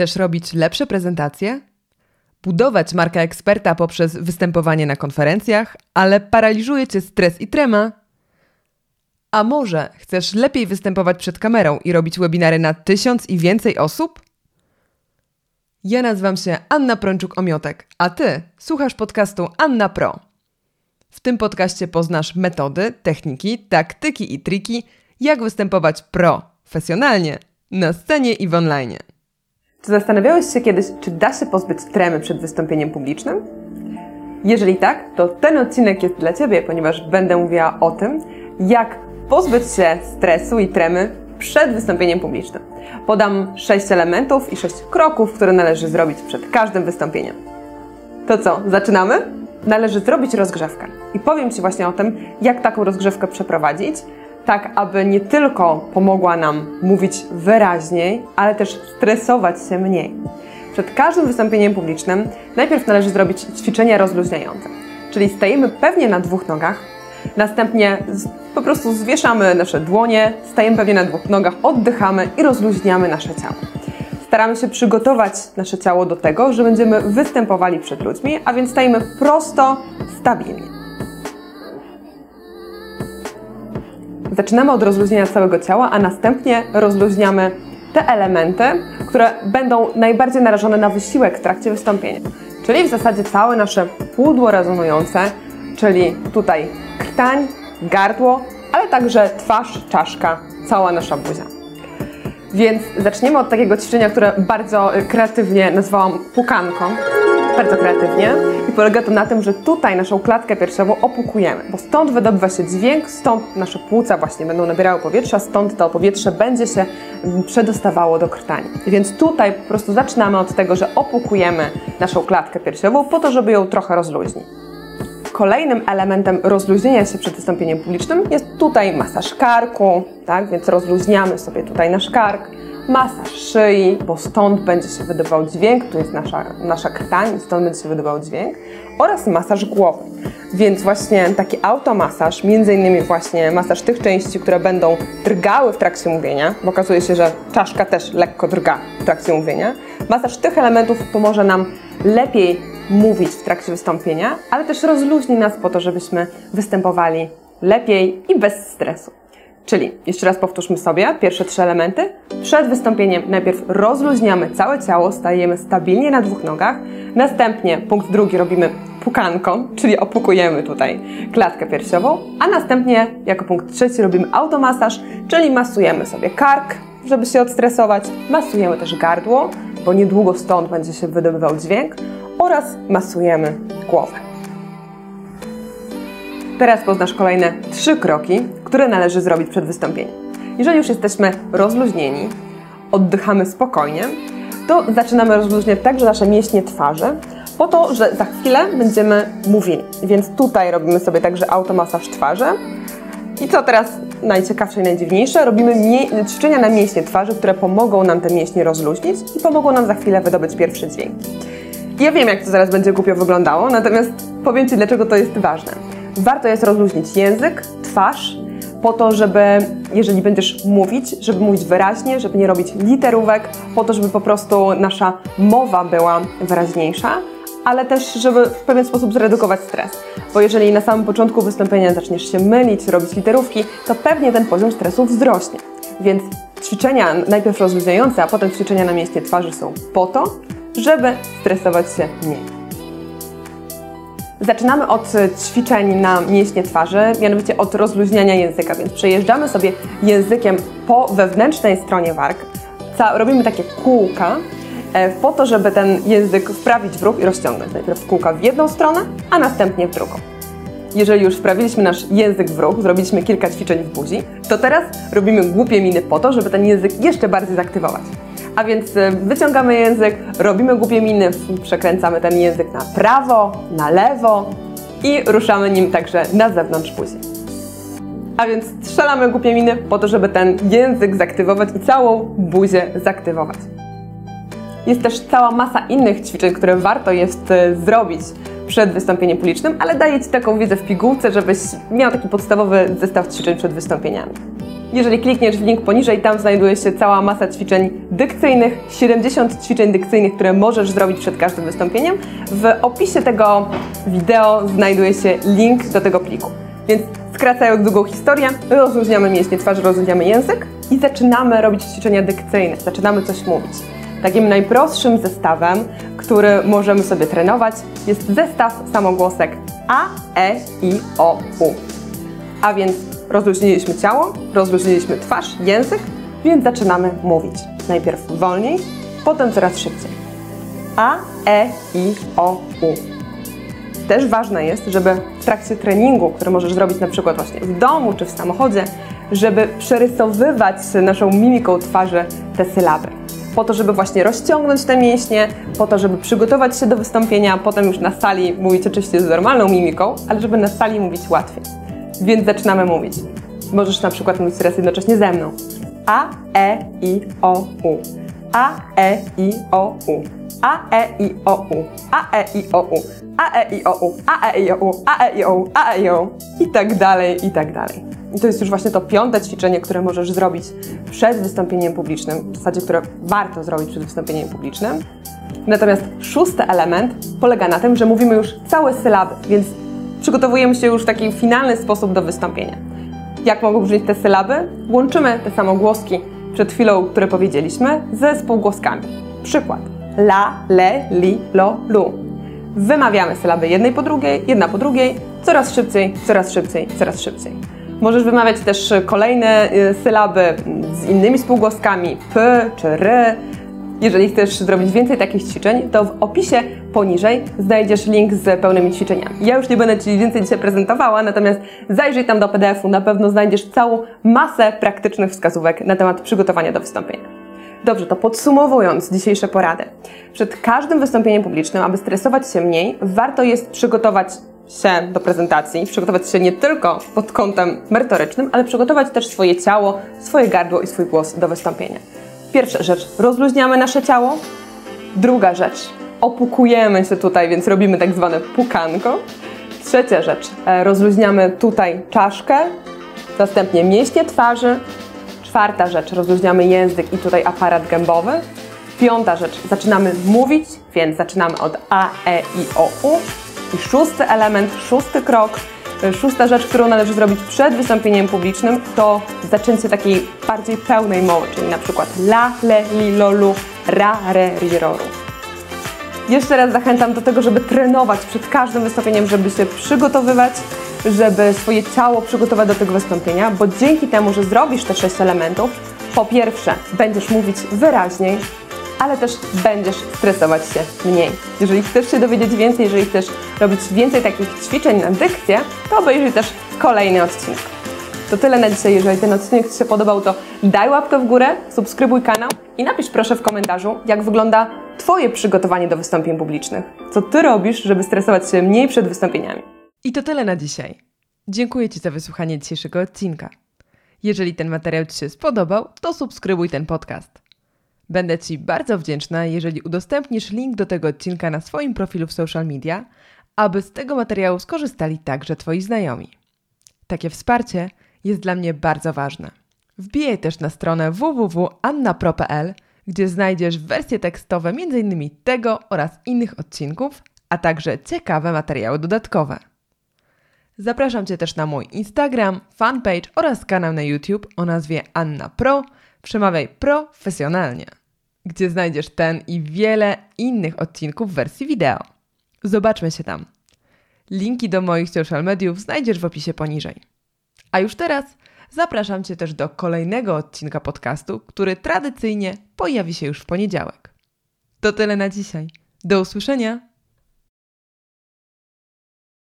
Chcesz robić lepsze prezentacje? Budować markę eksperta poprzez występowanie na konferencjach, ale paraliżuje cię stres i trema? A może chcesz lepiej występować przed kamerą i robić webinary na tysiąc i więcej osób? Ja nazywam się Anna Prączuk-Omiotek, a ty słuchasz podcastu Anna Pro. W tym podcaście poznasz metody, techniki, taktyki i triki, jak występować profesjonalnie na scenie i w online. Czy zastanawiałeś się kiedyś, czy da się pozbyć tremy przed wystąpieniem publicznym? Jeżeli tak, to ten odcinek jest dla Ciebie, ponieważ będę mówiła o tym, jak pozbyć się stresu i tremy przed wystąpieniem publicznym. Podam sześć elementów i sześć kroków, które należy zrobić przed każdym wystąpieniem. To co, zaczynamy? Należy zrobić rozgrzewkę. I powiem Ci właśnie o tym, jak taką rozgrzewkę przeprowadzić, tak aby nie tylko pomogła nam mówić wyraźniej, ale też stresować się mniej. Przed każdym wystąpieniem publicznym najpierw należy zrobić ćwiczenia rozluźniające. Czyli stajemy pewnie na dwóch nogach, następnie po prostu zwieszamy nasze dłonie, stajemy pewnie na dwóch nogach, oddychamy i rozluźniamy nasze ciało. Staramy się przygotować nasze ciało do tego, że będziemy występowali przed ludźmi, a więc stajemy prosto, stabilnie. Zaczynamy od rozluźnienia całego ciała, a następnie rozluźniamy te elementy, które będą najbardziej narażone na wysiłek w trakcie wystąpienia. Czyli w zasadzie całe nasze pudło rezonujące, czyli tutaj krtań, gardło, ale także twarz, czaszka, cała nasza buzia. Więc zaczniemy od takiego ćwiczenia, które bardzo kreatywnie nazwałam pukanką bardzo kreatywnie i polega to na tym, że tutaj naszą klatkę piersiową opukujemy, bo stąd wydobywa się dźwięk, stąd nasze płuca właśnie będą nabierały powietrza, stąd to powietrze będzie się mm, przedostawało do krtani. Więc tutaj po prostu zaczynamy od tego, że opukujemy naszą klatkę piersiową po to, żeby ją trochę rozluźnić. Kolejnym elementem rozluźnienia się przed wystąpieniem publicznym jest tutaj masaż karku, tak? Więc rozluźniamy sobie tutaj nasz kark masaż szyi, bo stąd będzie się wydobywał dźwięk, tu jest nasza, nasza krtań, stąd będzie się wydobywał dźwięk, oraz masaż głowy. Więc właśnie taki automasaż, między innymi właśnie masaż tych części, które będą drgały w trakcie mówienia, bo okazuje się, że czaszka też lekko drga w trakcie mówienia. Masaż tych elementów pomoże nam lepiej mówić w trakcie wystąpienia, ale też rozluźni nas po to, żebyśmy występowali lepiej i bez stresu. Czyli, jeszcze raz powtórzmy sobie pierwsze trzy elementy. Przed wystąpieniem najpierw rozluźniamy całe ciało, stajemy stabilnie na dwóch nogach. Następnie punkt drugi robimy pukanką, czyli opukujemy tutaj klatkę piersiową. A następnie jako punkt trzeci robimy automasaż, czyli masujemy sobie kark, żeby się odstresować. Masujemy też gardło, bo niedługo stąd będzie się wydobywał dźwięk. Oraz masujemy głowę. Teraz poznasz kolejne trzy kroki, które należy zrobić przed wystąpieniem. Jeżeli już jesteśmy rozluźnieni, oddychamy spokojnie, to zaczynamy rozluźniać także nasze mięśnie twarzy, po to, że za chwilę będziemy mówili. Więc tutaj robimy sobie także automasaż twarzy. I co teraz najciekawsze i najdziwniejsze? Robimy ćwiczenia na mięśnie twarzy, które pomogą nam te mięśnie rozluźnić i pomogą nam za chwilę wydobyć pierwszy dźwięk. Ja wiem, jak to zaraz będzie głupio wyglądało, natomiast powiem Ci, dlaczego to jest ważne. Warto jest rozluźnić język, twarz, po to, żeby, jeżeli będziesz mówić, żeby mówić wyraźnie, żeby nie robić literówek, po to, żeby po prostu nasza mowa była wyraźniejsza, ale też, żeby w pewien sposób zredukować stres. Bo jeżeli na samym początku wystąpienia zaczniesz się mylić, robić literówki, to pewnie ten poziom stresu wzrośnie. Więc ćwiczenia najpierw rozluźniające, a potem ćwiczenia na mieście twarzy są po to, żeby stresować się mniej. Zaczynamy od ćwiczeń na mięśnie twarzy, mianowicie od rozluźniania języka, więc przejeżdżamy sobie językiem po wewnętrznej stronie warg. Robimy takie kółka e, po to, żeby ten język wprawić w ruch i rozciągnąć. Najpierw kółka w jedną stronę, a następnie w drugą. Jeżeli już wprawiliśmy nasz język w ruch, zrobiliśmy kilka ćwiczeń w buzi, to teraz robimy głupie miny po to, żeby ten język jeszcze bardziej zaktywować. A więc y, wyciągamy język, robimy głupie miny, przekręcamy ten język na prawo, na lewo i ruszamy nim także na zewnątrz buzi. A więc strzelamy głupie miny po to, żeby ten język zaktywować i całą buzię zaktywować. Jest też cała masa innych ćwiczeń, które warto jest y, zrobić przed wystąpieniem publicznym, ale daję Ci taką wiedzę w pigułce, żebyś miał taki podstawowy zestaw ćwiczeń przed wystąpieniami. Jeżeli klikniesz w link poniżej, tam znajduje się cała masa ćwiczeń dykcyjnych, 70 ćwiczeń dykcyjnych, które możesz zrobić przed każdym wystąpieniem. W opisie tego wideo znajduje się link do tego pliku. Więc skracając długą historię, rozluźniamy mięśnie twarzy, rozluźniamy język i zaczynamy robić ćwiczenia dykcyjne, zaczynamy coś mówić. Takim najprostszym zestawem, który możemy sobie trenować, jest zestaw samogłosek A, E, I, O, U. A więc rozluźniliśmy ciało, rozluźniliśmy twarz, język, więc zaczynamy mówić. Najpierw wolniej, potem coraz szybciej. A, E, I, O, U. Też ważne jest, żeby w trakcie treningu, który możesz zrobić na przykład właśnie w domu czy w samochodzie, żeby przerysowywać naszą mimiką twarzy te sylaby. Po to, żeby właśnie rozciągnąć te mięśnie, po to, żeby przygotować się do wystąpienia, potem już na sali mówić oczywiście z normalną mimiką, ale żeby na sali mówić łatwiej. Więc zaczynamy mówić. Możesz na przykład mówić teraz jednocześnie ze mną. A, E, I, O, U. A, E, I, O, U. A, E, I, O, U. A, E, I, O, U. A, E, I, O, U. A, E, I, O, U. A, E, I, O, U. A, E, I, O, U. I tak dalej, i tak dalej. I to jest już właśnie to piąte ćwiczenie, które możesz zrobić przed wystąpieniem publicznym, w zasadzie, które warto zrobić przed wystąpieniem publicznym. Natomiast szósty element polega na tym, że mówimy już całe sylaby, więc przygotowujemy się już w taki finalny sposób do wystąpienia. Jak mogą brzmieć te sylaby? Łączymy te samogłoski przed chwilą, które powiedzieliśmy, ze spółgłoskami. Przykład. La, le, li, lo, lu. Wymawiamy sylaby jednej po drugiej, jedna po drugiej, coraz szybciej, coraz szybciej, coraz szybciej. Możesz wymawiać też kolejne y, sylaby z innymi spółgłoskami p czy r. Jeżeli chcesz zrobić więcej takich ćwiczeń, to w opisie poniżej znajdziesz link z pełnymi ćwiczeniami. Ja już nie będę Ci więcej dzisiaj prezentowała, natomiast zajrzyj tam do PDF-u, na pewno znajdziesz całą masę praktycznych wskazówek na temat przygotowania do wystąpienia. Dobrze, to podsumowując dzisiejsze porady. Przed każdym wystąpieniem publicznym, aby stresować się mniej, warto jest przygotować się do prezentacji, przygotować się nie tylko pod kątem merytorycznym, ale przygotować też swoje ciało, swoje gardło i swój głos do wystąpienia. Pierwsza rzecz, rozluźniamy nasze ciało. Druga rzecz, opukujemy się tutaj, więc robimy tak zwane pukanko. Trzecia rzecz, e, rozluźniamy tutaj czaszkę, następnie mięśnie twarzy. Czwarta rzecz, rozluźniamy język i tutaj aparat gębowy. Piąta rzecz, zaczynamy mówić, więc zaczynamy od A, E, I, O, U. I szósty element, szósty krok, e, szósta rzecz, którą należy zrobić przed wystąpieniem publicznym, to zaczęcie takiej bardziej pełnej mowy, czyli na przykład la, le, li, lo, lu, ra, re, ri, ro, ru. Jeszcze raz zachęcam do tego, żeby trenować przed każdym wystąpieniem, żeby się przygotowywać, żeby swoje ciało przygotować do tego wystąpienia, bo dzięki temu, że zrobisz te sześć elementów, po pierwsze będziesz mówić wyraźniej, ale też będziesz stresować się mniej. Jeżeli chcesz się dowiedzieć więcej, jeżeli chcesz robić więcej takich ćwiczeń na dykcję, to obejrzyj też kolejny odcinek. To tyle na dzisiaj. Jeżeli ten odcinek Ci się podobał, to daj łapkę w górę, subskrybuj kanał i napisz proszę w komentarzu, jak wygląda Twoje przygotowanie do wystąpień publicznych. Co Ty robisz, żeby stresować się mniej przed wystąpieniami? I to tyle na dzisiaj. Dziękuję Ci za wysłuchanie dzisiejszego odcinka. Jeżeli ten materiał Ci się spodobał, to subskrybuj ten podcast. Będę Ci bardzo wdzięczna, jeżeli udostępnisz link do tego odcinka na swoim profilu w social media, aby z tego materiału skorzystali także Twoi znajomi. Takie wsparcie jest dla mnie bardzo ważne. Wbijaj też na stronę www.annapro.pl, gdzie znajdziesz wersje tekstowe m.in. tego oraz innych odcinków, a także ciekawe materiały dodatkowe. Zapraszam Cię też na mój Instagram, fanpage oraz kanał na YouTube o nazwie Anna Pro. Przemawiaj profesjonalnie, gdzie znajdziesz ten i wiele innych odcinków w wersji wideo. Zobaczmy się tam. Linki do moich social mediów znajdziesz w opisie poniżej. A już teraz zapraszam Cię też do kolejnego odcinka podcastu, który tradycyjnie pojawi się już w poniedziałek. To tyle na dzisiaj. Do usłyszenia!